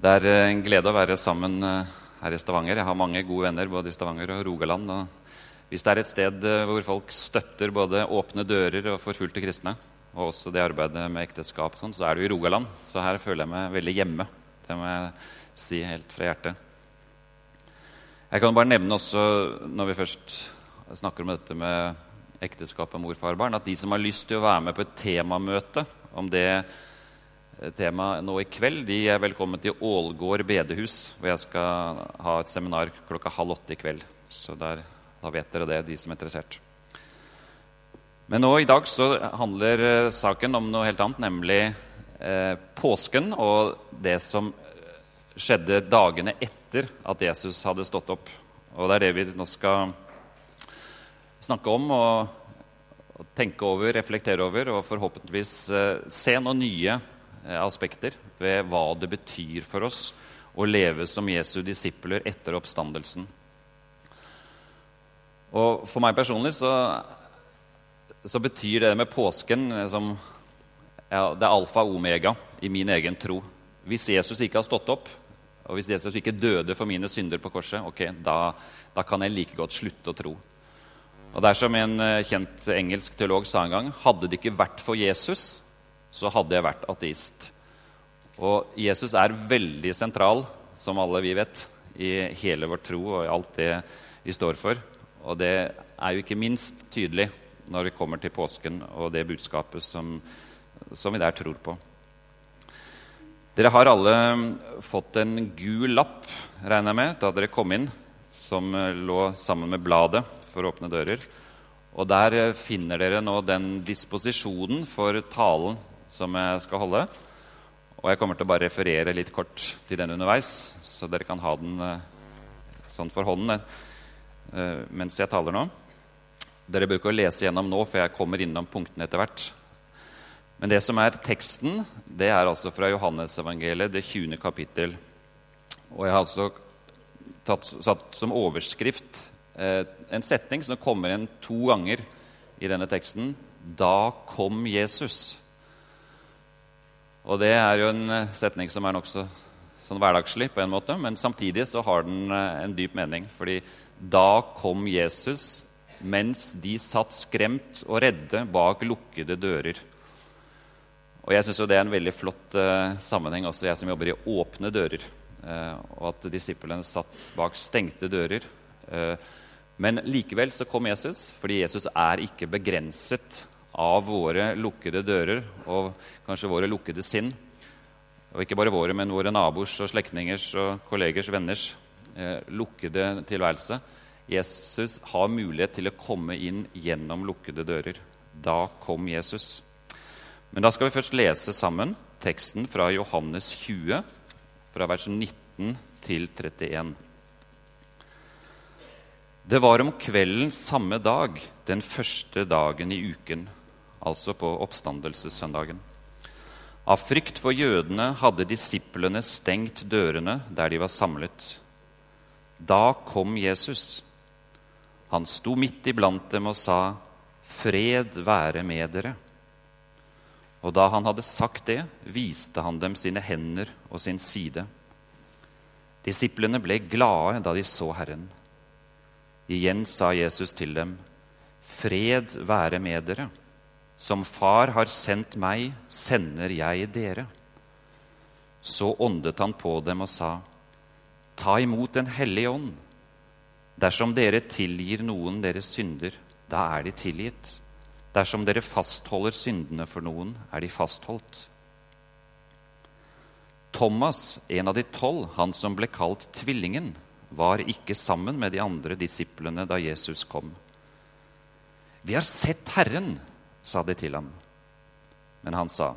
Det er eh, en glede å være sammen eh, her i Stavanger. Jeg har mange gode venner både i Stavanger og Rogaland. Og hvis det er et sted eh, hvor folk støtter både åpne dører og forfulgte kristne, og også det arbeidet med ekteskap, sånn, så er det jo i Rogaland. Så her føler jeg meg veldig hjemme. Det må jeg si helt fra hjertet. Jeg kan bare nevne også, når vi først snakker om dette med ekteskap og mor, far, barn, at de som har lyst til å være med på et temamøte om det tema nå i kveld, de er velkommen til Ålgård bedehus, hvor jeg skal ha et seminar klokka halv åtte i kveld. Så der, da vet dere det, de som er interessert. Men nå i dag så handler eh, saken om noe helt annet, nemlig eh, påsken og det som skjedde dagene etter at Jesus hadde stått opp. Og det er det vi nå skal snakke om og, og tenke over, reflektere over og forhåpentligvis eh, se noe nye aspekter ved hva det betyr for oss å leve som Jesu disipler etter oppstandelsen. Og For meg personlig så, så betyr det med påsken eh, som ja, det er alfa og omega i min egen tro. Hvis Jesus ikke har stått opp, og hvis Jesus ikke døde for mine synder på korset, ok, da, da kan jeg like godt slutte å tro. Og Det er som en eh, kjent engelsk teolog sa en gang hadde det ikke vært for Jesus, så hadde jeg vært ateist. Og Jesus er veldig sentral, som alle vi vet, i hele vår tro og i alt det vi står for. Og det er jo ikke minst tydelig når vi kommer til påsken og det budskapet som, som vi der tror på. Dere har alle fått en gul lapp, regner jeg med, da dere kom inn, som lå sammen med bladet for åpne dører. Og der finner dere nå den disposisjonen for talen som jeg skal holde. Og jeg kommer til å bare referere litt kort til den underveis, så dere kan ha den eh, sånn for hånden eh, mens jeg taler nå. Dere bør ikke lese gjennom nå, for jeg kommer innom punktene etter hvert. Men det som er teksten, det er altså fra Johannesevangeliet, det 20. kapittel. Og jeg har altså tatt, satt som overskrift eh, en setning som kommer igjen to ganger i denne teksten. Da kom Jesus. Og det er jo en eh, setning som er nokså sånn hverdagslig, på en måte, men samtidig så har den eh, en dyp mening. fordi da kom Jesus mens de satt skremt og redde bak lukkede dører. Og jeg syns det er en veldig flott uh, sammenheng, også jeg som jobber i åpne dører. Uh, og at disiplene satt bak stengte dører. Uh, men likevel så kom Jesus, fordi Jesus er ikke begrenset av våre lukkede dører og kanskje våre lukkede sinn. Og ikke bare våre, men våre naboers og slektningers og kollegers, venners eh, lukkede tilværelse. Jesus har mulighet til å komme inn gjennom lukkede dører. Da kom Jesus. Men da skal vi først lese sammen teksten fra Johannes 20, fra vers 19 til 31. Det var om kvelden samme dag, den første dagen i uken altså på oppstandelsessøndagen. Av frykt for jødene hadde disiplene stengt dørene der de var samlet. Da kom Jesus. Han sto midt iblant dem og sa, 'Fred være med dere.' Og da han hadde sagt det, viste han dem sine hender og sin side. Disiplene ble glade da de så Herren. Igjen sa Jesus til dem, 'Fred være med dere.' Som Far har sendt meg, sender jeg dere. Så åndet han på dem og sa, Ta imot Den hellige ånd. Dersom dere tilgir noen deres synder, da er de tilgitt. Dersom dere fastholder syndene for noen, er de fastholdt. Thomas, en av de tolv, han som ble kalt Tvillingen, var ikke sammen med de andre disiplene da Jesus kom. Vi har sett Herren, sa de til ham. Men han sa,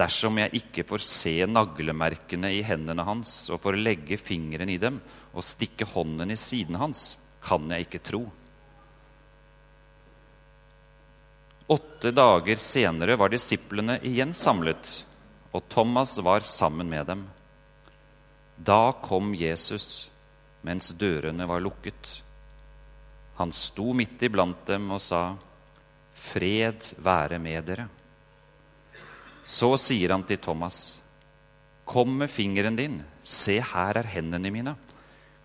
Dersom jeg ikke får se naglemerkene i hendene hans og får legge fingeren i dem og stikke hånden i siden hans, kan jeg ikke tro. Åtte dager senere var disiplene igjen samlet, og Thomas var sammen med dem. Da kom Jesus mens dørene var lukket. Han sto midt iblant dem og sa, Fred være med dere. Så sier han til Thomas, Kom med fingeren din, se her er hendene mine.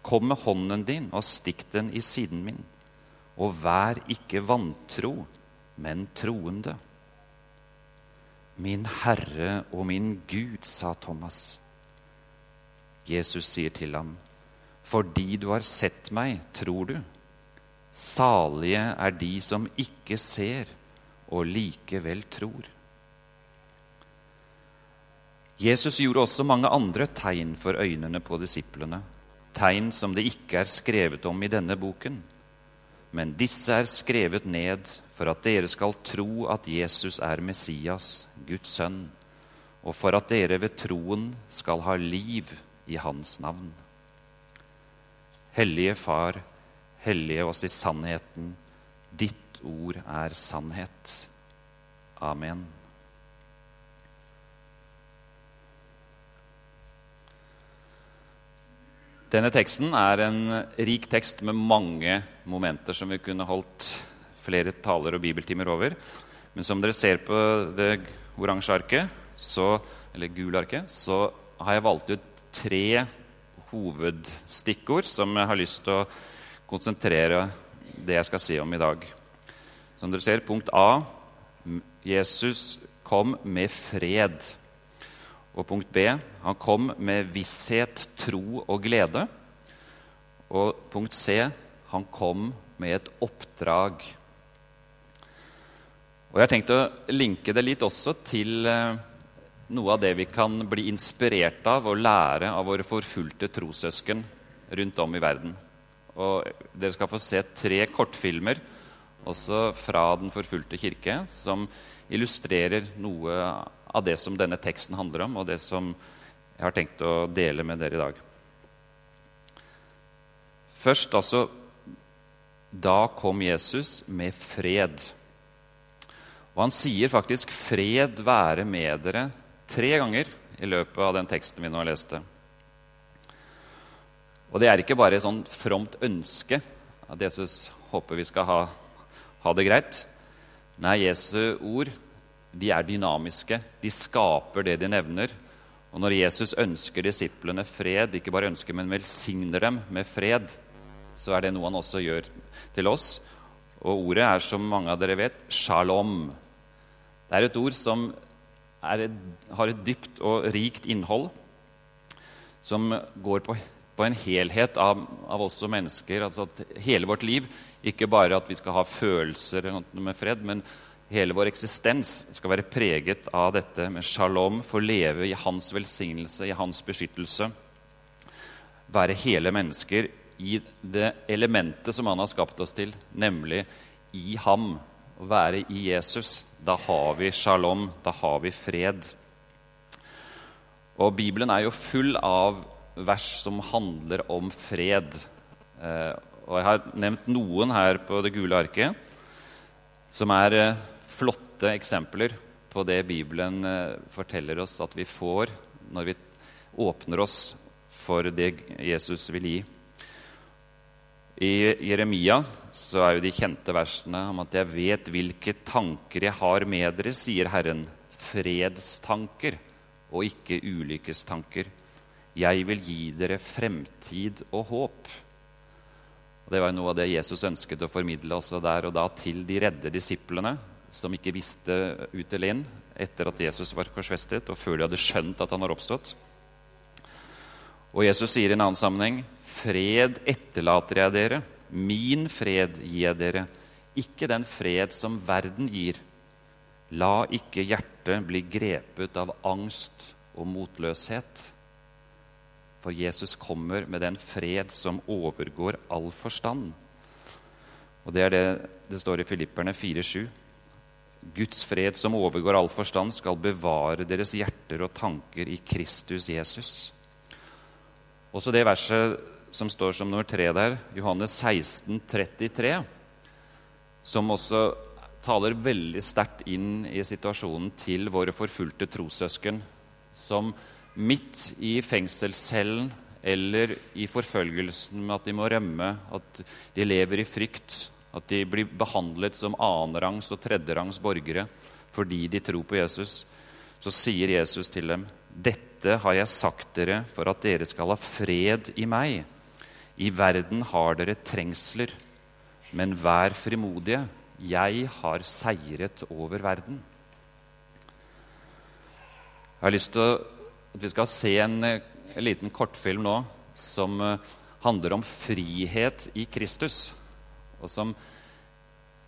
Kom med hånden din og stikk den i siden min. Og vær ikke vantro, men troende. Min Herre og min Gud, sa Thomas. Jesus sier til ham, Fordi du har sett meg, tror du. Salige er de som ikke ser og likevel tror. Jesus gjorde også mange andre tegn for øynene på disiplene, tegn som det ikke er skrevet om i denne boken. Men disse er skrevet ned for at dere skal tro at Jesus er Messias, Guds sønn, og for at dere ved troen skal ha liv i hans navn. Hellige Far, hellige oss i sannheten. Ditt ord er sannhet. Amen. Denne teksten er en rik tekst med mange momenter som vi kunne holdt flere taler og bibeltimer over. Men som dere ser på det oransje arket, så, eller gule arket, så har jeg valgt ut tre hovedstikkord som jeg har lyst til å konsentrere det jeg skal si om i dag. Som dere ser, punkt A Jesus kom med fred. Og punkt B han kom med visshet, tro og glede. Og punkt C han kom med et oppdrag. Og Jeg har tenkt å linke det litt også til eh, noe av det vi kan bli inspirert av og lære av våre forfulgte trossøsken rundt om i verden. Og Dere skal få se tre kortfilmer også fra Den forfulgte kirke, som illustrerer noe av det som denne teksten handler om, og det som jeg har tenkt å dele med dere i dag. Først altså Da kom Jesus med fred. Og han sier faktisk 'fred være med dere' tre ganger i løpet av den teksten vi nå leste. Og det er ikke bare et sånt fromt ønske at Jesus håper vi skal ha, ha det greit. Nei, Jesu ord de er dynamiske. De skaper det de nevner. Og når Jesus ønsker disiplene fred, ikke bare ønsker, men velsigner dem med fred, så er det noe han også gjør til oss. Og ordet er, som mange av dere vet, shalom. Det er et ord som et, har et dypt og rikt innhold, som går på, på en helhet av, av oss som mennesker. Altså hele vårt liv. Ikke bare at vi skal ha følelser med fred, men Hele vår eksistens skal være preget av dette med shalom, få leve i hans velsignelse, i hans beskyttelse. Være hele mennesker i det elementet som han har skapt oss til, nemlig i ham. Å være i Jesus. Da har vi shalom, da har vi fred. Og Bibelen er jo full av vers som handler om fred. Eh, og Jeg har nevnt noen her på det gule arket, som er eh, flotte eksempler på det Bibelen eh, forteller oss at vi får når vi åpner oss for det Jesus vil gi. I Jeremia så er jo de kjente versene om at 'jeg vet hvilke tanker jeg har med dere', sier Herren. Fredstanker og ikke ulykkestanker. Jeg vil gi dere fremtid og håp. Og Det var noe av det Jesus ønsket å formidle også der og da til de redde disiplene som ikke visste ut eller inn etter at Jesus var korsfestet, og før de hadde skjønt at han var oppstått. Og Jesus sier i en annen sammenheng.: Fred etterlater jeg dere, min fred gir jeg dere, ikke den fred som verden gir. La ikke hjertet bli grepet av angst og motløshet. For Jesus kommer med den fred som overgår all forstand. Og det er det det står i Filipperne 4,7. Guds fred som overgår all forstand, skal bevare deres hjerter og tanker i Kristus Jesus. Også det verset som står som nummer tre der, Johannes 16, 33, som også taler veldig sterkt inn i situasjonen til våre forfulgte trossøsken, som midt i fengselscellen eller i forfølgelsen med at de må rømme, at de lever i frykt, at de blir behandlet som annenrangs og tredjerangs borgere fordi de tror på Jesus. Så sier Jesus til dem, 'Dette har jeg sagt dere for at dere skal ha fred i meg. I verden har dere trengsler, men vær frimodige. Jeg har seiret over verden. Jeg har lyst til at vi skal se en, en liten kortfilm nå som eh, handler om frihet i Kristus. Og som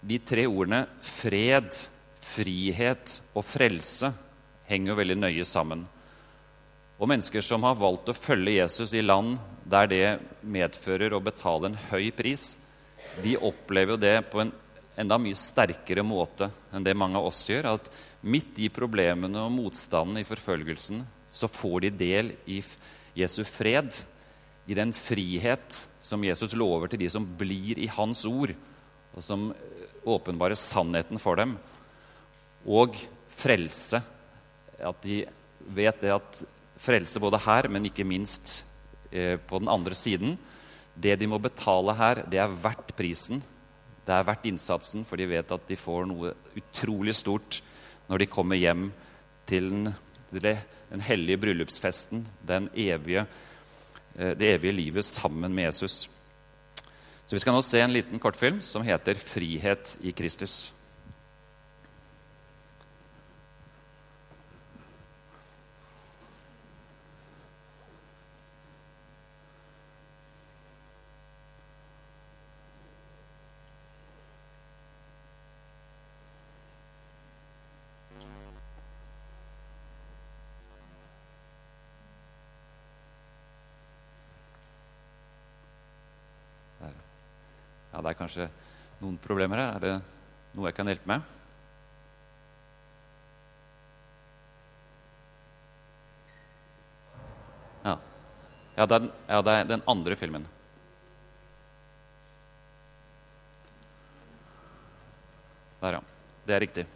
de tre ordene fred, frihet og frelse henger jo veldig nøye sammen. Og mennesker som har valgt å følge Jesus i land der det medfører å betale en høy pris, de opplever jo det på en enda mye sterkere måte enn det mange av oss gjør. At midt i problemene og motstanden i forfølgelsen så får de del i Jesu fred, i den frihet som Jesus lover til de som blir i Hans ord, og som åpenbarer sannheten for dem, og frelse. At de vet det at frelse både her, men ikke minst eh, på den andre siden Det de må betale her, det er verdt prisen. Det er verdt innsatsen, for de vet at de får noe utrolig stort når de kommer hjem til den, den hellige bryllupsfesten, den evige, eh, det evige livet sammen med Jesus. Så Vi skal nå se en liten kortfilm som heter 'Frihet i Kristus'. Kanskje noen problemer her. Er det noe jeg kan hjelpe med? Ja. Ja, det er, ja, det er den andre filmen. Der, ja. Det er riktig.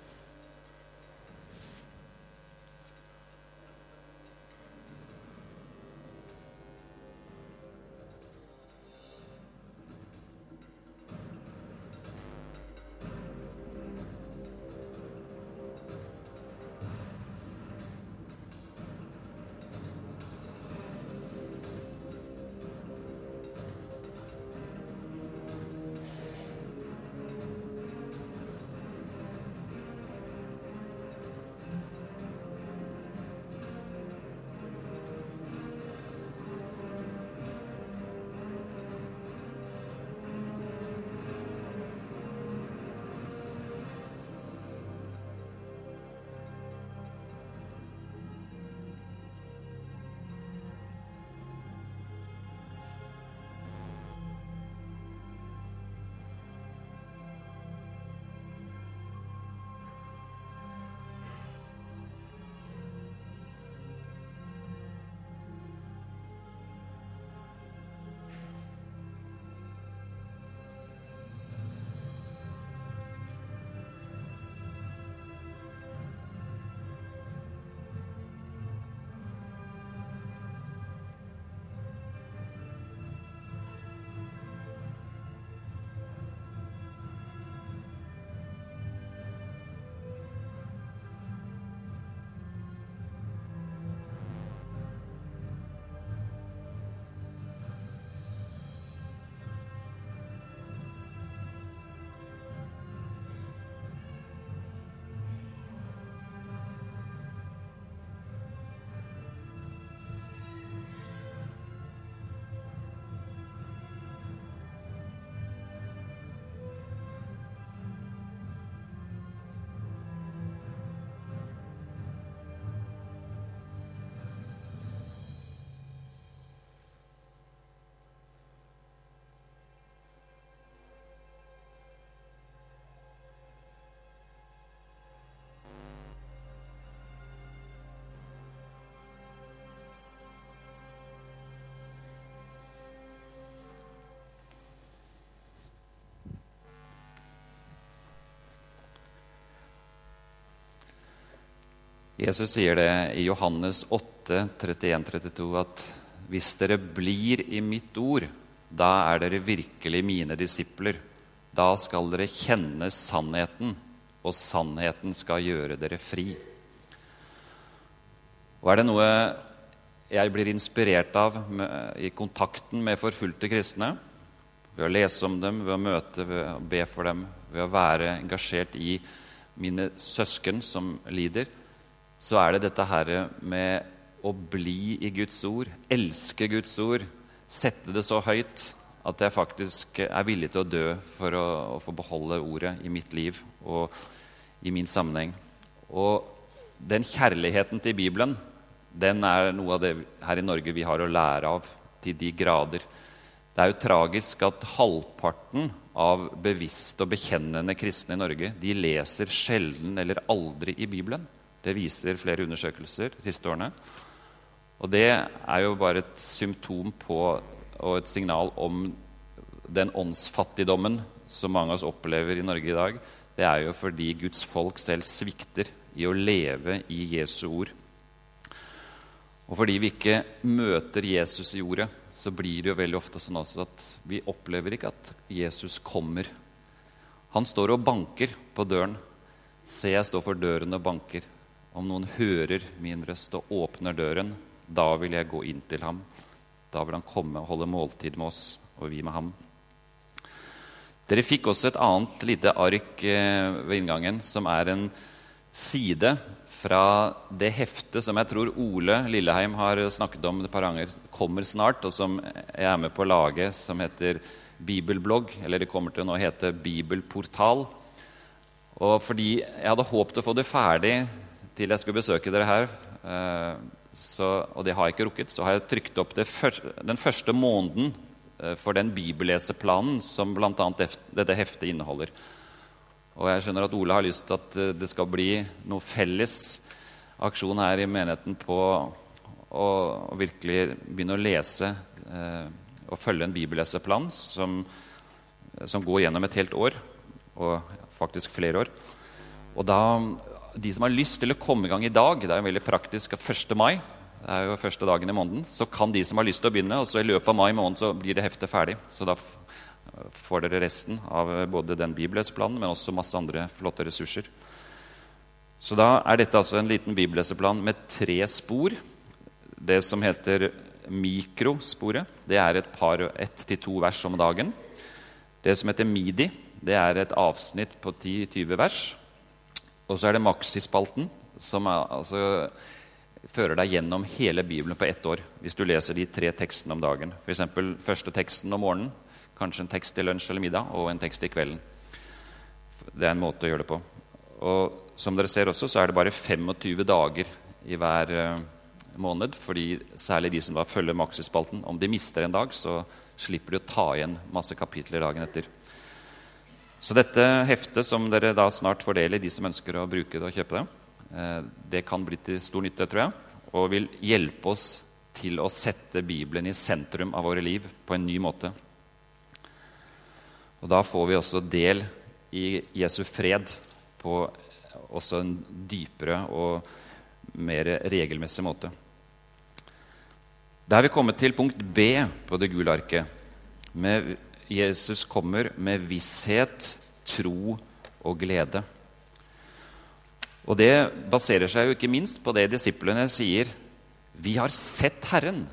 Jesus sier det i Johannes 8, 31-32 at hvis dere blir i mitt ord, da er dere virkelig mine disipler. Da skal dere kjenne sannheten, og sannheten skal gjøre dere fri. Og er det noe jeg blir inspirert av med, i kontakten med forfulgte kristne, ved å lese om dem, ved å møte, ved å be for dem, ved å være engasjert i mine søsken som lider, så er det dette her med å bli i Guds ord, elske Guds ord, sette det så høyt at jeg faktisk er villig til å dø for å, å få beholde ordet i mitt liv og i min sammenheng. Og den kjærligheten til Bibelen den er noe av det her i Norge vi har å lære av til de grader. Det er jo tragisk at halvparten av bevisste og bekjennende kristne i Norge de leser sjelden eller aldri i Bibelen. Det viser flere undersøkelser de siste årene. Og det er jo bare et symptom på og et signal om den åndsfattigdommen som mange av oss opplever i Norge i dag. Det er jo fordi Guds folk selv svikter i å leve i Jesu ord. Og fordi vi ikke møter Jesus i ordet, så blir det jo veldig ofte sånn at vi opplever ikke at Jesus kommer. Han står og banker på døren. Se, jeg står for døren og banker. Om noen hører min røst og åpner døren, da vil jeg gå inn til ham. Da vil han komme og holde måltid med oss, og vi med ham. Dere fikk også et annet lite ark eh, ved inngangen, som er en side fra det heftet som jeg tror Ole Lilleheim har snakket om et par ganger, kommer snart, og som jeg er med på å lage, som heter Bibelblogg. Eller det kommer til å nå hete Bibelportal. Og fordi jeg hadde håpet å få det ferdig til jeg skulle besøke dere her, eh, så, og det har jeg ikke rukket, så har jeg trykt opp første, den første måneden eh, for den bibelleseplanen som bl.a. dette heftet inneholder. Og jeg skjønner at Ole har lyst til at eh, det skal bli noe felles aksjon her i menigheten på å, virkelig begynne å lese og følge en bibelleseplan som, som, går gjennom et helt år, og faktisk flere år. Og da de som har lyst til å komme i gang i dag, det er jo veldig praktisk 1. mai, det er jo første dagen i måneden, så kan de som har lyst til å begynne, og så i løpet av mai måned så blir det heftet ferdig. Så da får dere resten av både den bibelleseplanen, men også masse andre flotte ressurser. Så da er dette altså en liten bibelleseplan med tre spor. Det som heter mikrosporet, det er et par ett til to vers om dagen. Det som heter midi, det er et avsnitt på 10-20 vers. Og så er det maksispalten, som er, altså, fører deg gjennom hele Bibelen på ett år hvis du leser de tre tekstene om dagen. F.eks. første teksten om morgenen, kanskje en tekst til lunsj eller middag, og en tekst i kvelden. Det er en måte å gjøre det på. Og som dere ser også, så er det bare 25 dager i hver uh, måned. fordi særlig de som da følger maksispalten, om de mister en dag, så slipper de å ta igjen masse kapitler dagen etter. Så dette heftet, som dere da snart får del i, de som ønsker å bruke det og kjøpe det, eh, det kan bli til stor nytte, tror jeg, og vil hjelpe oss til å sette Bibelen i sentrum av våre liv på en ny måte. Og da får vi også del i Jesu fred på også en dypere og mer regelmessig måte. Da er vi kommet til punkt B på det gule arket, med Jesus kommer med visshet, tro og glede. Og det baserer seg jo ikke minst på det disiplene sier. Vi har sett Herren.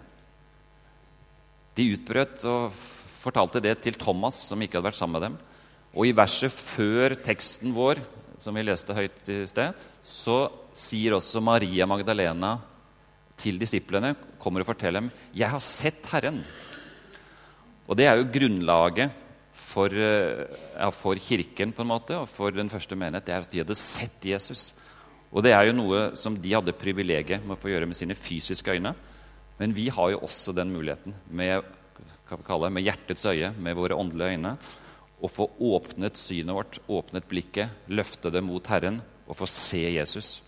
De utbrøt og fortalte det til Thomas, som ikke hadde vært sammen med dem. Og i verset før teksten vår, som vi leste høyt i sted, så sier også Maria Magdalena til disiplene, kommer og forteller dem, 'Jeg har sett Herren'. Og det er jo grunnlaget for, eh, ja, for, Kirken på en måte, og for den første menighet. Det er at de hadde sett Jesus. Og det er jo noe som de hadde privilegiet med å få gjøre med sine fysiske øyne. Men vi har jo også den muligheten med, kalle, med hjertets øye, med våre åndelige øyne, å få åpnet synet vårt, åpnet blikket, løfte det mot Herren og få se Jesus.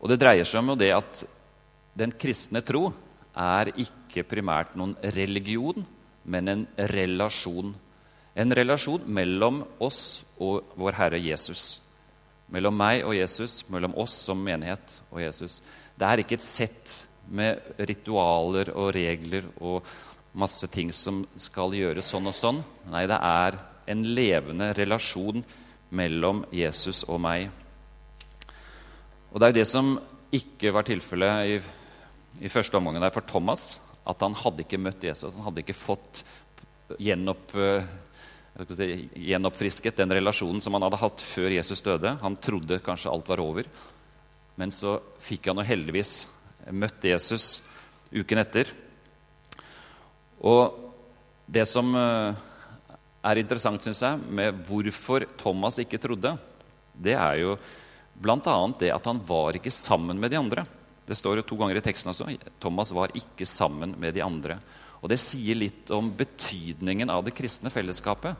Og det dreier seg om det at den kristne tro er ikke primært noen religion, men en relasjon. En relasjon mellom oss og vår Herre Jesus. Mellom meg og Jesus, mellom oss som menighet og Jesus. Det er ikke et sett med ritualer og regler og masse ting som skal gjøres sånn og sånn. Nei, det er en levende relasjon mellom Jesus og meg. Og det er jo det som ikke var tilfellet i i første omgang der for Thomas at han hadde ikke møtt Jesus. Han hadde ikke fått gjenopp, si, gjenoppfrisket den relasjonen som han hadde hatt før Jesus døde. Han trodde kanskje alt var over. Men så fikk han jo heldigvis møtt Jesus uken etter. Og det som er interessant, syns jeg, med hvorfor Thomas ikke trodde, det er jo bl.a. det at han var ikke sammen med de andre. Det står jo to ganger i teksten også. Thomas var ikke sammen med de andre. Og Det sier litt om betydningen av det kristne fellesskapet.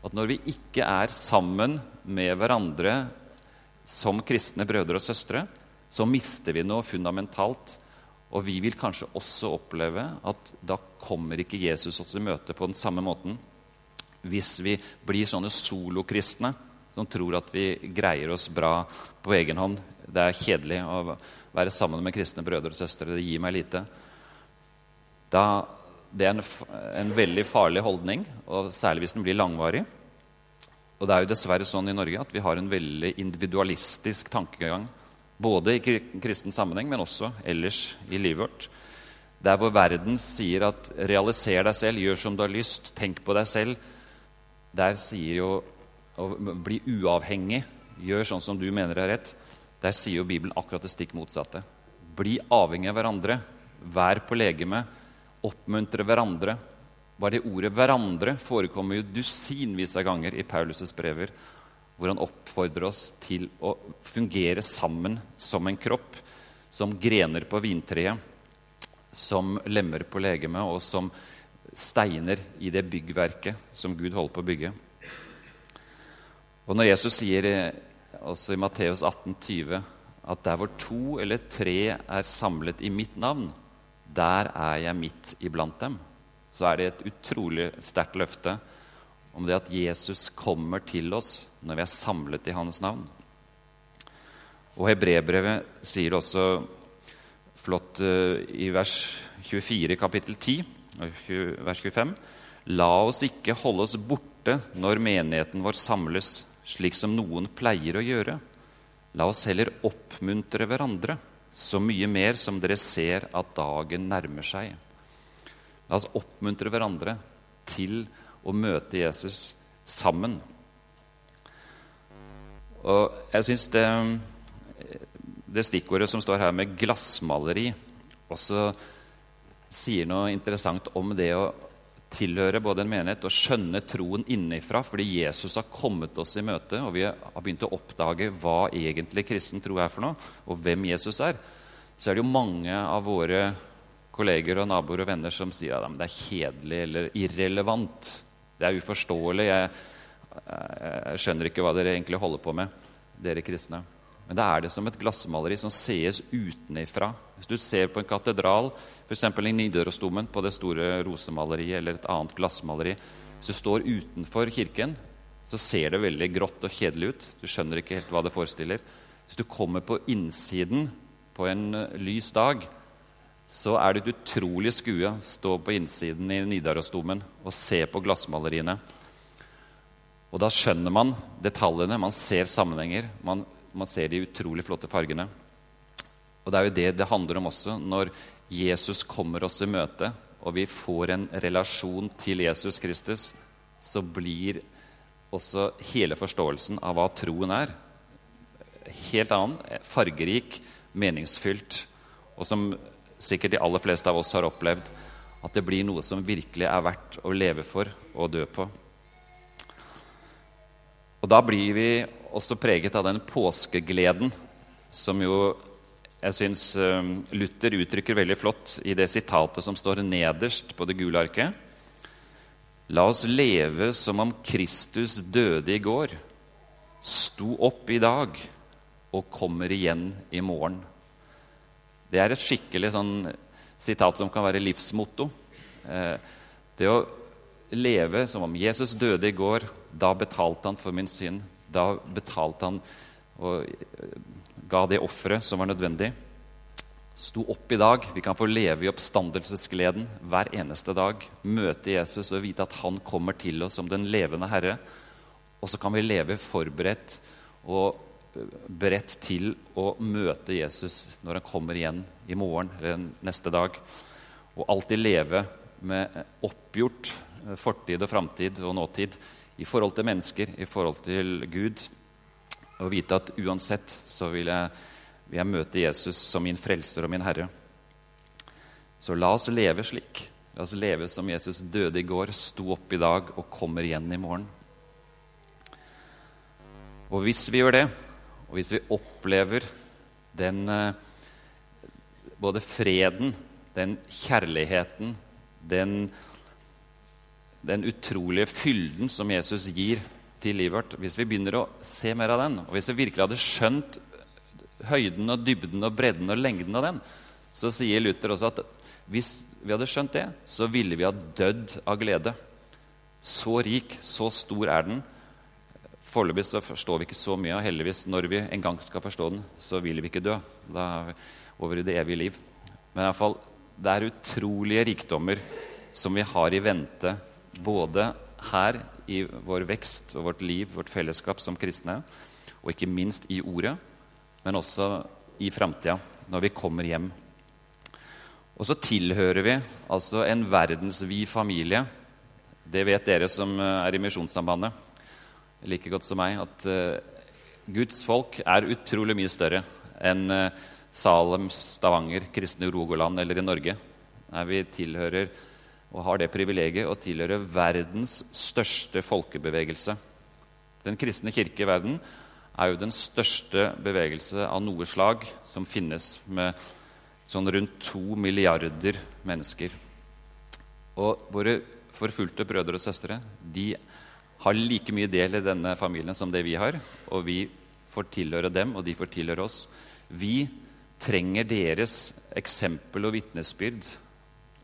At når vi ikke er sammen med hverandre som kristne brødre og søstre, så mister vi noe fundamentalt. Og vi vil kanskje også oppleve at da kommer ikke Jesus oss i møte på den samme måten. Hvis vi blir sånne solokristne som tror at vi greier oss bra på egen hånd. Det er kjedelig å være sammen med kristne brødre og søstre. Det gir meg lite. Da, det er en, en, veldig farlig holdning, og særlig hvis den blir langvarig. Og det er jo dessverre sånn i Norge at vi har en veldig individualistisk tankegang. Både i kristen sammenheng, men også ellers i livet vårt. Der hvor verden sier at 'realiser deg selv', 'gjør som du har lyst', 'tenk på deg selv', der sier jo å bli uavhengig, gjør sånn som du mener er rett, der sier jo Bibelen akkurat det stikk motsatte. Bli avhengig av hverandre. Vær på legeme. Oppmuntre hverandre. Bare det ordet 'hverandre' forekommer jo dusinvis av ganger i Paulus' brever, hvor han oppfordrer oss til å fungere sammen som en kropp, som grener på vintreet, som lemmer på legemet, og som steiner i det byggverket som Gud holder på å bygge. Og når Jesus sier også i Matteus 18, 20, at der hvor to eller tre er samlet i mitt navn, der er jeg midt iblant dem. Så er det et utrolig sterkt løfte om det at Jesus kommer til oss når vi er samlet i hans navn. Og Hebrebrevet sier det også flott uh, i vers 24 kapittel 10, vers 25. La oss ikke holde oss borte når menigheten vår samles, slik som noen pleier å gjøre. La oss heller oppmuntre hverandre, så mye mer som dere ser at dagen nærmer seg. La oss oppmuntre hverandre til å møte Jesus sammen. Og jeg syns det, det stikkordet som står her med glassmaleri, også sier noe interessant om det å tilhøre både en menighet og skjønne troen innenfra fordi Jesus har kommet oss i møte, og vi har begynt å oppdage hva egentlig kristen tro er for noe, og hvem Jesus er, så er det jo mange av våre kolleger og naboer og venner som sier at det er kjedelig eller irrelevant. Det er uforståelig. Jeg, jeg skjønner ikke hva dere egentlig holder på med, dere kristne. Men da er det som et glassmaleri som sees utenifra. Hvis du ser på en katedral, f.eks. i Nidarosdomen, på det store rosemaleriet eller et annet glassmaleri Hvis du står utenfor kirken, så ser det veldig grått og kjedelig ut. Du skjønner ikke helt hva det forestiller. Hvis du kommer på innsiden på en eh, lys dag, så er det et utrolig skue å stå på innsiden i Nidarosdomen og se på glassmaleriene. Og da skjønner man detaljene, man ser sammenhenger. man man ser de utrolig flotte fargene. Og det er jo det det handler om også når Jesus kommer oss i møte, og vi får en relasjon til Jesus Kristus, så blir også hele forståelsen av hva troen er, helt annen, fargerik, meningsfylt, og som sikkert de aller fleste av oss har opplevd, at det blir noe som virkelig er verdt å leve for og dø på. Og da blir vi også preget av den påskegleden som jo jeg syns eh, Luther uttrykker veldig flott i det sitatet som står nederst på det gule arket. La oss leve som om Kristus døde i går, sto opp i dag og kommer igjen i morgen. Det er et skikkelig sånn sitat som kan være livsmotto. Eh, det å leve som om Jesus døde i går, da betalte han for min synd. Da betalte han og eh, ga det offeret som var nødvendig. Sto opp i dag. Vi kan få leve i oppstandelsesgleden hver eneste dag. Møte Jesus og vite at han kommer til oss som den levende Herre. Og så kan vi leve forberedt og beredt til å møte Jesus når han kommer igjen i morgen eller neste dag. Og alltid leve med oppgjort fortid og framtid og nåtid i forhold til mennesker, i forhold til Gud. Og vite at uansett så vil jeg, vil jeg møte Jesus som min frelser og min herre. Så la oss leve slik. La oss leve som Jesus døde i går, sto opp i dag og kommer igjen i morgen. Og hvis vi gjør det, og hvis vi opplever den eh, både freden, den kjærligheten, den, den utrolige fylden som Jesus gir til livet vårt Hvis vi begynner å se mer av den, og hvis vi virkelig hadde skjønt høyden og dybden og bredden og lengden av den, så sier Luther også at hvis vi hadde skjønt det, så ville vi ha dødd av glede. Så rik, så stor er den. Foreløpig så forstår vi ikke så mye, og heldigvis når vi en gang skal forstå den, så vil vi ikke dø. Da er vi over i det evige liv. Men i alle fall, det er utrolige rikdommer som vi har i vente, både her i vår vekst og vårt liv, vårt fellesskap som kristne, og ikke minst i Ordet, men også i framtida, når vi kommer hjem og så tilhører vi altså en verdensvid familie. Det vet dere som eh, er i Misjonssambandet like godt som meg, at uh, Guds folk er utrolig mye større enn uh, Salem, Stavanger, kristne Rogaland eller i Norge. Nei, vi tilhører og har det privilegiet å tilhøre verdens største folkebevegelse. Den kristne kirke i verden er jo den største bevegelse av noe slag som finnes, med sånn rundt to milliarder mennesker. Og våre forfulgte brødre og søstre de har like mye del i denne familien som det vi har. Og vi får tilhøre dem, og de får tilhøre oss. Vi trenger deres eksempel og vitnesbyrd,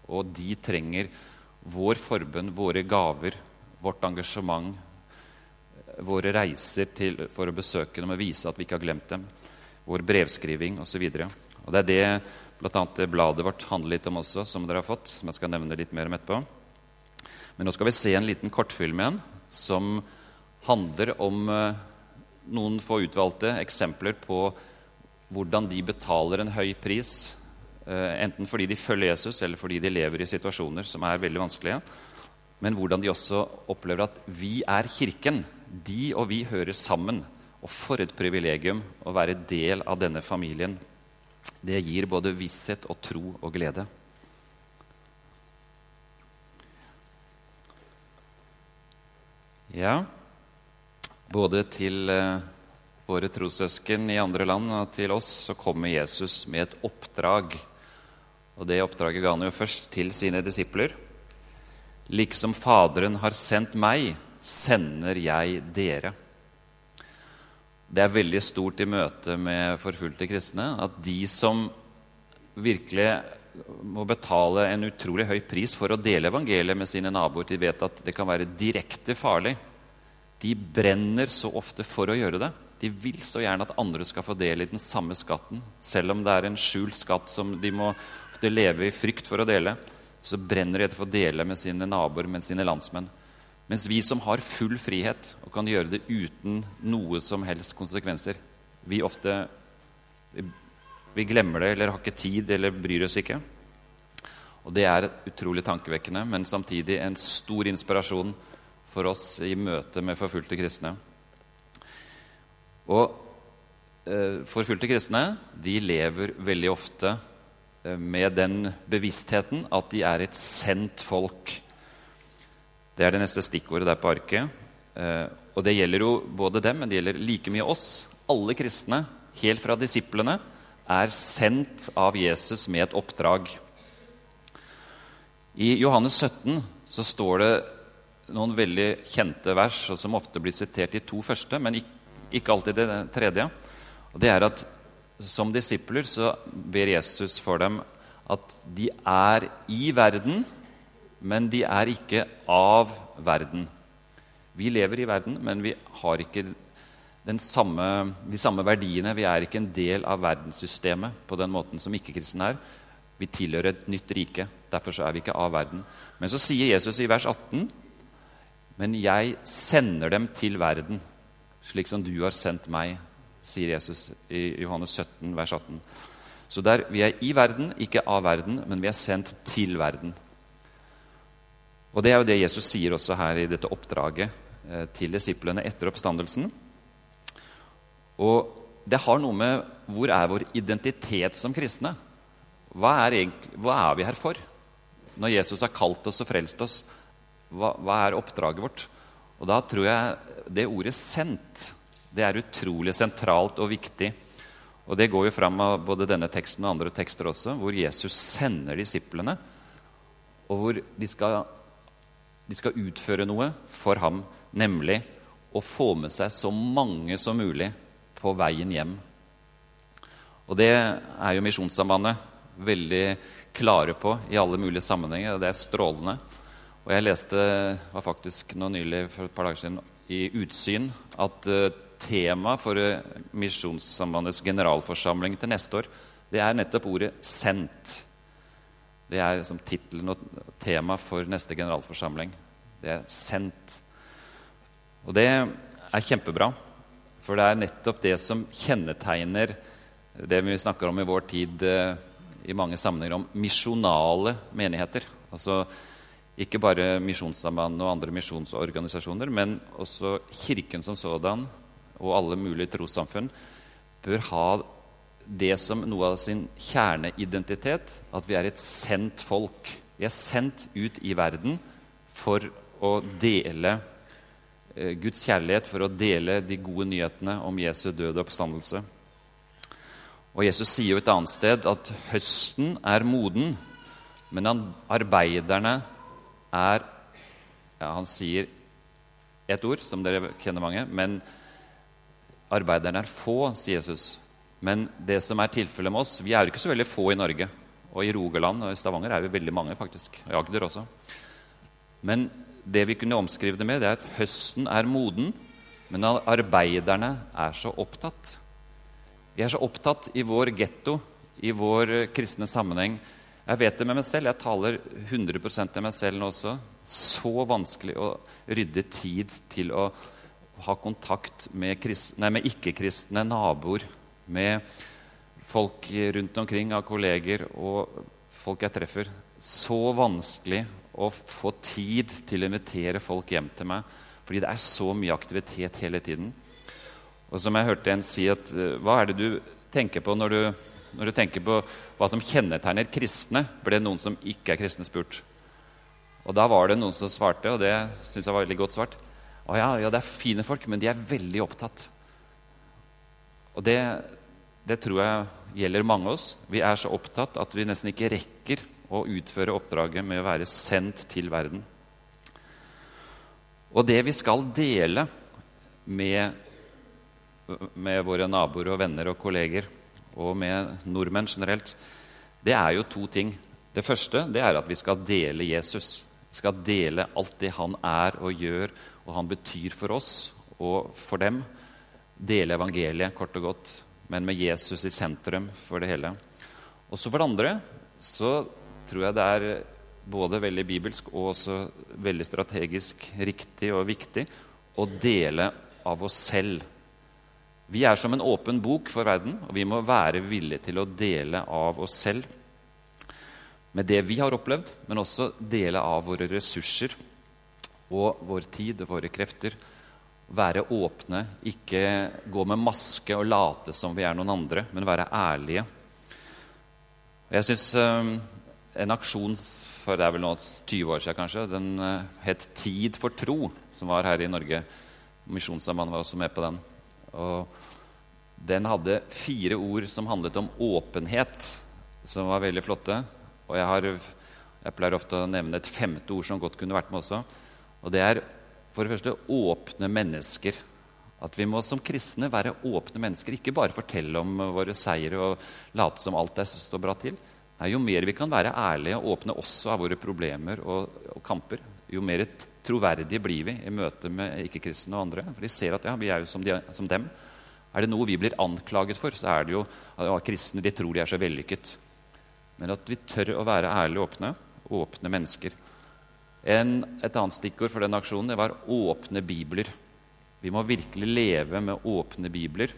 og de trenger vår forbønn, våre gaver, vårt engasjement, våre reiser til, for å besøke dem og vise at vi ikke har glemt dem, vår brevskriving osv. Det er det Bl.a. det bladet vårt handler litt om også, som dere har fått. som jeg skal nevne litt mer om etterpå. Men nå skal vi se en liten kortfilm igjen som handler om eh, noen få utvalgte eksempler på hvordan de betaler en høy pris, enten fordi de følger Jesus, eller fordi de lever i situasjoner som er veldig vanskelige. Men hvordan de også opplever at vi er Kirken. De og vi hører sammen. Og for et privilegium å være del av denne familien det gir både visshet og tro og glede. Ja, både til eh, våre trossøsken i andre land og til oss så kommer Jesus med et oppdrag. Og det oppdraget ga han jo først til sine disipler. Liksom Faderen har sendt meg, sender jeg dere. Det er veldig stort i møte med forfulgte kristne at de som virkelig må betale en utrolig høy pris for å dele evangeliet med sine naboer, de vet at det kan være direkte farlig. De brenner så ofte for å gjøre det. De vil så gjerne at andre skal få del i den samme skatten. Selv om det er en skjult skatt som de må leve i frykt for å dele, så brenner de etter å få dele med sine naboer, med sine landsmenn. Mens vi som har full frihet og kan gjøre det uten noe som helst konsekvenser, vi ofte vi glemmer det eller har ikke tid eller bryr oss ikke. Og Det er utrolig tankevekkende, men samtidig en stor inspirasjon for oss i møte med forfulgte kristne. Og eh, Forfulgte kristne de lever veldig ofte med den bevisstheten at de er et sendt folk det er det neste stikkordet der på arket. Eh, og det gjelder jo både dem, men det gjelder like mye oss. Alle kristne, helt fra disiplene, er sendt av Jesus med et oppdrag. I Johannes 17 så står det noen veldig kjente vers, som ofte blir sitert i to første, men ikke alltid det tredje. Og det er at som disipler så ber Jesus for dem at de er i verden, men de er ikke av verden. Vi lever i verden, men vi har ikke samme, de samme verdiene. Vi er ikke en del av verdenssystemet på den måten som ikke-kristne er. Vi tilhører et nytt rike. Derfor er vi ikke av verden. Men så sier Jesus i vers 18.: Men jeg sender dem til verden, slik som du har sendt meg. Sier Jesus i Johannes 17, vers 18. Så der, vi er i verden, ikke av verden, men vi er sendt til verden. Og Det er jo det Jesus sier også her i dette oppdraget eh, til disiplene etter oppstandelsen. Og det har noe med hvor er vår identitet som kristne? Hva er, egentlig, hva er vi her for? Når Jesus har kalt oss og frelst oss, hva, hva er oppdraget vårt? Og da tror jeg det ordet 'sendt' det er utrolig sentralt og viktig. Og Det går jo fram av både denne teksten og andre tekster også, hvor Jesus sender disiplene, og hvor de skal de skal utføre noe for ham, nemlig å få med seg så mange som mulig på veien hjem. Og det er jo Misjonssambandet veldig klare på i alle mulige sammenhenger, og det er strålende. Og jeg leste var faktisk nå nylig for et par dager siden i Utsyn at temaet for uh, Misjonssambandets generalforsamling til neste år det er nettopp ordet 'sendt'. Det er som tittelen og tema for neste generalforsamling. Det er sendt. Og det er kjempebra, for det er nettopp det som kjennetegner det vi snakker om i vår tid eh, i mange sammenhenger om misjonale menigheter. Altså ikke bare Misjonssamband og andre misjonsorganisasjoner, men også Kirken som sådan og alle mulige trossamfunn bør ha det som noe av sin kjerneidentitet, at vi er et sendt folk. Vi er sendt ut i verden for å dele eh, Guds kjærlighet, for å dele de gode nyhetene om Jesu døde oppstandelse. Og Jesus sier jo et annet sted at høsten er moden, men arbeiderne er ja, Han sier ett ord, som dere kjenner mange, men arbeiderne er få, sier Jesus. Men det som er tilfellet med oss Vi er jo ikke så veldig få i Norge. Og i Rogaland og i Stavanger er vi veldig mange, faktisk. Og i Agder også. Men det vi kunne omskrive det med, det er at høsten er moden, men arbeiderne er så opptatt. Vi er så opptatt i vår getto, i vår kristne sammenheng. Jeg vet det med meg selv. Jeg taler 100 til meg selv nå også. Så vanskelig å rydde tid til å ha kontakt med, med ikke-kristne naboer med folk rundt omkring av kolleger og folk jeg treffer. Så vanskelig å få tid til å invitere folk hjem til meg fordi det er så mye aktivitet hele tiden. Og som jeg hørte en si at eh, Hva er det du tenker på når du, når du tenker på hva som kjennetegner kristne? ble noen som ikke er kristne, spurt. Og da var det noen som svarte, og det syns jeg var veldig godt svart. Å ja, ja, det er fine folk, men de er veldig opptatt. Og det, det tror jeg gjelder mange av oss. Vi er så opptatt at vi nesten ikke rekker å utføre oppdraget med å være sendt til verden. Og det vi skal dele med, med våre naboer og venner og kolleger, og med nordmenn generelt, det er jo to ting. Det første det er at vi skal dele Jesus. Vi skal dele alt det han er og gjør, og han betyr for oss og for dem dele evangeliet, kort og godt, men med Jesus i sentrum for det hele. Og så for det andre så tror jeg det er både veldig bibelsk og også veldig strategisk riktig og viktig å dele av oss selv. Vi er som en åpen bok for verden, og vi må være villige til å dele av oss selv med det vi har opplevd, men også dele av våre ressurser og vår tid og våre krefter være åpne, ikke gå med maske og late som vi er noen andre, men være ærlige. Jeg syns um, en aksjon for det er vel nå 20 år siden kanskje, den uh, het Tid for tro, som var her i Norge. Misjonssambandet var også med på den. Og den hadde fire ord som handlet om åpenhet, som var veldig flotte. Og jeg, har, jeg pleier ofte å nevne et femte ord som godt kunne vært med også. Og det er for det første åpne mennesker. At vi må som kristne være åpne mennesker. Ikke bare fortelle om våre seire og late som alt det står bra til. Nei, jo mer vi kan være ærlige og åpne også av våre problemer og, og kamper, jo mer troverdige blir vi i møte med ikke-kristne og andre. For de ser at ja, vi er jo som, de, som, dem. Er det noe vi blir anklaget for, så er det jo at ja, kristne de tror de er så vellykket. Men at vi tør å være ærlige og åpne. Åpne mennesker. En, et annet stikkord for den aksjonen det var åpne bibler. Vi må virkelig leve med åpne bibler.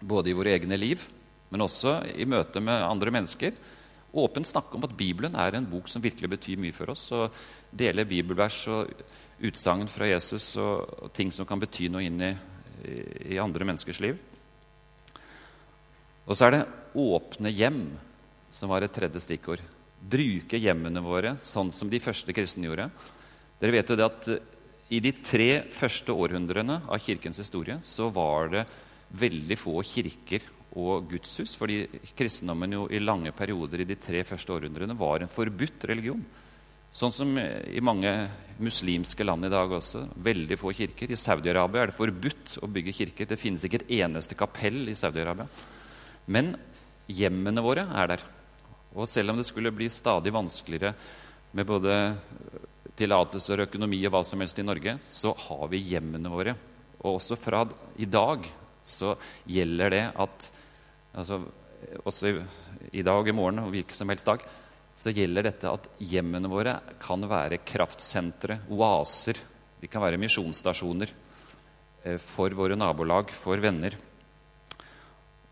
både i våre egne liv, men også i møte med andre mennesker. Åpent snakke om at Bibelen er en bok som virkelig betyr mye for oss. Og dele bibelvers og utsagn fra Jesus og, og, ting som kan bety noe inn i, i, i andre menneskers liv. Og så er det 'åpne hjem', som var et tredje stikkord. Bruke hjemmene våre sånn som de første kristne gjorde. Dere vet jo det at i de tre første århundrene av kirkens historie så var det veldig få kirker og gudshus, fordi kristendommen jo i lange perioder i de tre første århundrene var en forbudt religion. Sånn som i mange muslimske land i dag også. Veldig få kirker. I Saudi-Arabia er det forbudt å bygge kirker. Det finnes ikke et eneste kapell i Saudi-Arabia. Men hjemmene våre er der. Og selv om det skulle bli stadig vanskeligere med både tillatelser, økonomi og hva som helst i Norge, så har vi hjemmene våre. Og også fra i dag så gjelder det at altså, Også i, i dag, i morgen og hvilken som helst dag så gjelder dette at hjemmene våre kan være kraftsentre, oaser. De kan være misjonsstasjoner eh, for våre nabolag, for venner.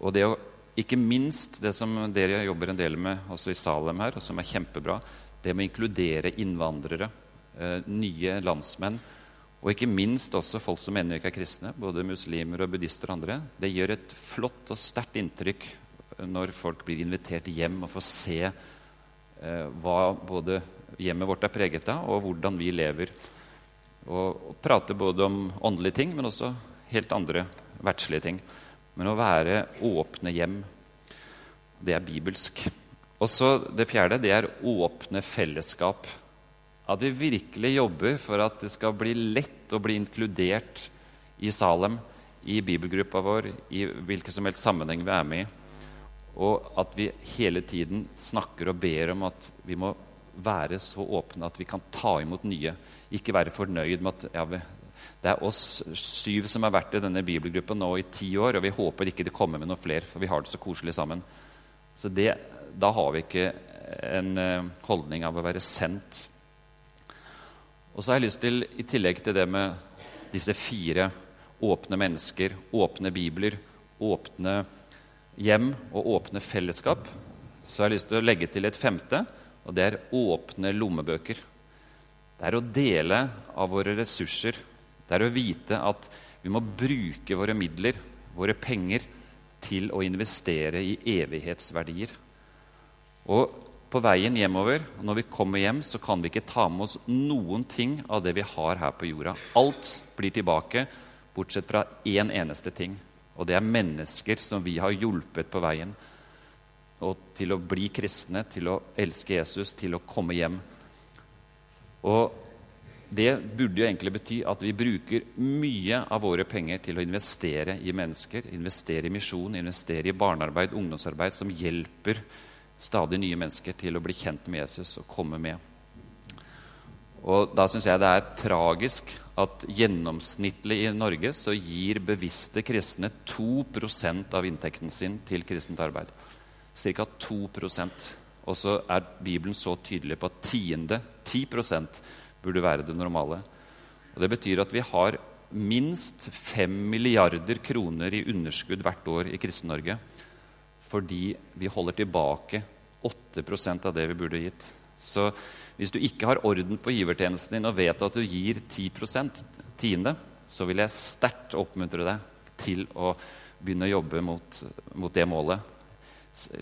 Og det å, ikke minst det som dere jobber en del med også i Salem her, og som er kjempebra, det med å inkludere innvandrere Eh, nye landsmenn. Og ikke minst også folk som ennå ikke er kristne, både muslimer og buddhister og andre. Det gjør et flott og sterkt inntrykk når folk blir invitert hjem og får se eh, hva både hjemmet vårt er preget av, og hvordan vi lever. Og, og prate både om åndelige ting, men også helt andre verdslige ting. Men å være åpne hjem, det er bibelsk. Og så det fjerde, det er åpne fellesskap. At vi virkelig jobber for at det skal bli lett å bli inkludert i Salem, i bibelgruppa vår, i hvilken som helst sammenheng vi er med i. Og at vi hele tiden snakker og ber om at vi må være så åpne at vi kan ta imot nye. Ikke være fornøyd med at ja, det er oss syv som har vært i denne bibelgruppen nå i ti år, og vi håper ikke det kommer med noen flere, for vi har det så koselig sammen. Så det, da har vi ikke en eh, holdning av å være sendt og så har jeg lyst til, i tillegg til det med disse fire åpne mennesker, åpne bibler, åpne hjem og åpne fellesskap, så har jeg lyst til å legge til et femte, og det er åpne lommebøker. Det er å dele av våre ressurser. Det er å vite at vi må bruke våre midler, våre penger, til å investere i evighetsverdier. Og på veien hjemover, når vi kommer hjem, så kan vi ikke ta med oss noen ting av det vi har her på jorda. Alt blir tilbake, bortsett fra én eneste ting. Og det er mennesker som vi har hjulpet på veien og til å bli kristne, til å elske Jesus, til å komme hjem. Og det burde jo egentlig bety at vi bruker mye av våre penger til å investere i mennesker, investere i misjon, investere i barnearbeid, ungdomsarbeid som hjelper stadig nye mennesker til å bli kjent med Jesus og komme med. Og Da syns jeg det er tragisk at gjennomsnittlig i Norge så gir bevisste kristne 2% av inntekten sin til kristent arbeid. Ca. 2% Og så er Bibelen så tydelig på at tiende, 10 burde være det normale. Og Det betyr at vi har minst 5 milliarder kroner i underskudd hvert år i Kristen-Norge fordi vi holder tilbake 8% av det vi burde gitt. Så hvis du ikke har orden på givertjenesten din og vet at du gir 10% tiende, så vil jeg sterkt oppmuntre deg til å begynne å jobbe mot, mot det målet.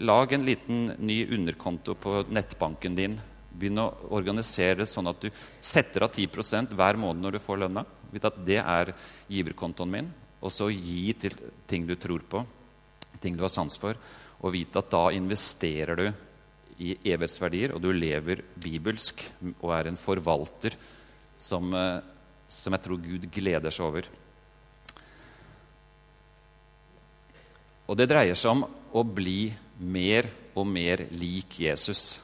Lag en liten ny underkonto på nettbanken din. Begynn å organisere det sånn at du setter av 10% hver måned når du får lønna. At det er giverkontoen min. Og så gi til ting du tror på ting du har sans for, og vite at da investerer du i evighetsverdier, og du lever bibelsk og er en forvalter som, eh, som jeg tror Gud gleder seg over. Og det dreier seg om å bli mer og mer lik Jesus.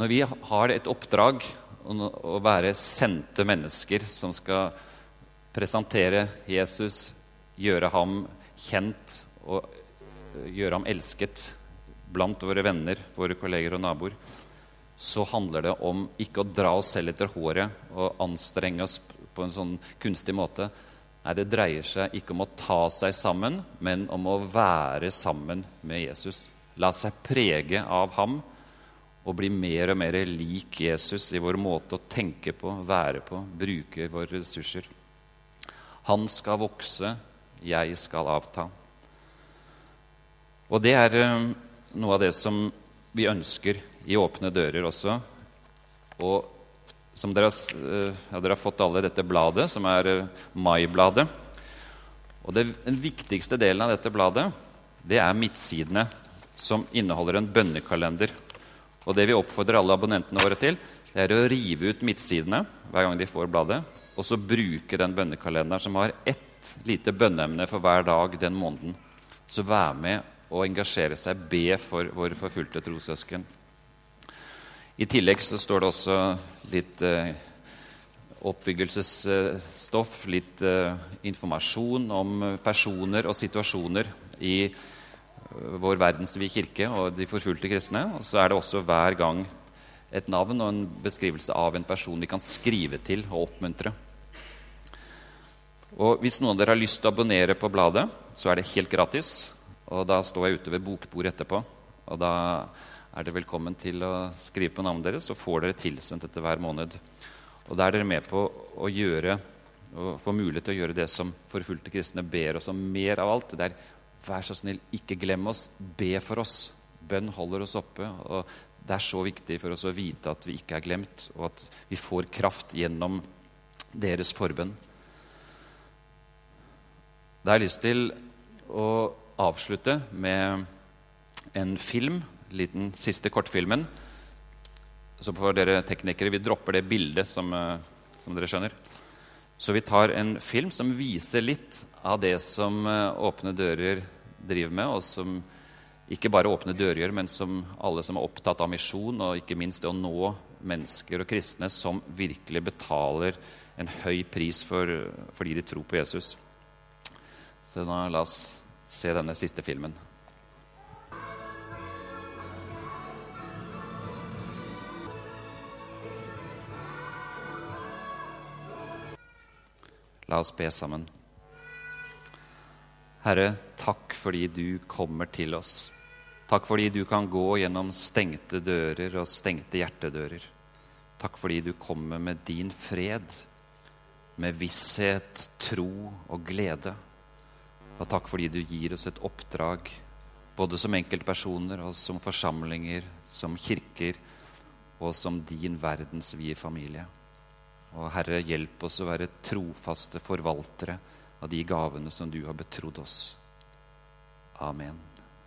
Når vi har et oppdrag å være sendte mennesker som skal presentere Jesus, gjøre ham kjent og eh, gjøre ham elsket blant våre venner, våre kolleger og naboer, så handler det om ikke å dra oss selv etter håret og anstrenge oss på en sånn kunstig måte, Nei, det dreier seg ikke om å ta seg sammen, men om å være sammen med Jesus. La seg prege av ham og bli mer og mer lik Jesus i vår måte å tenke på, være på, bruke våre ressurser. Han skal vokse, jeg skal avta. Og det er eh, noe av det som vi ønsker i Åpne dører også. Og som dere har, eh, ja, dere har fått alle dette bladet, som er eh, Mai-bladet. Og det, Den viktigste delen av dette bladet det er midtsidene, som inneholder en bønnekalender. Og Det vi oppfordrer alle abonnentene våre til, det er å rive ut midtsidene hver gang de får bladet, og så bruke den bønnekalenderen som har ett lite bønneemne for hver dag den måneden. Så vær med og engasjere seg, be for våre forfulgte trossøsken. I tillegg så står det også litt eh, oppbyggelsesstoff, litt eh, informasjon om personer og situasjoner i vår verdensvide kirke og de forfulgte kristne. Og så er det også hver gang et navn og en beskrivelse av en person vi kan skrive til og oppmuntre. Og Hvis noen av dere har lyst til å abonnere på bladet, så er det helt gratis. Og Da står jeg ute ved bokbordet etterpå. Og da er dere velkommen til å skrive på navnet deres, så får dere tilsendt dette hver måned. Og Da er dere med på å gjøre, og få mulighet til å gjøre det som forfulgte kristne ber oss om mer av alt. Det er vær så snill, ikke glem oss, be for oss. Bønn holder oss oppe. og Det er så viktig for oss å vite at vi ikke er glemt, og at vi får kraft gjennom deres forbønn. Da har jeg lyst til å avslutte med en film liten siste kortfilmen. Så for dere teknikere, vi dropper det bildet, som, eh, som, dere skjønner. Så vi tar en film som viser litt av det som eh, Åpne dører driver med, og som ikke bare Åpne dører gjør, men som alle som er opptatt av misjon, og ikke minst det å nå mennesker og kristne som virkelig betaler en høy pris for, fordi de tror på Jesus. Så da la oss se denne siste filmen. La oss be sammen. Herre, takk fordi du kommer til oss. Takk fordi du kan gå gjennom stengte dører og stengte hjertedører. Takk fordi du kommer med din fred, med visshet, tro og glede. Og takk fordi du gir oss et oppdrag, både som enkeltpersoner og som forsamlinger, som kirker og som din verdensvide familie. Og Herre, hjelp oss å være trofaste forvaltere av de gavene som du har betrodd oss. Amen.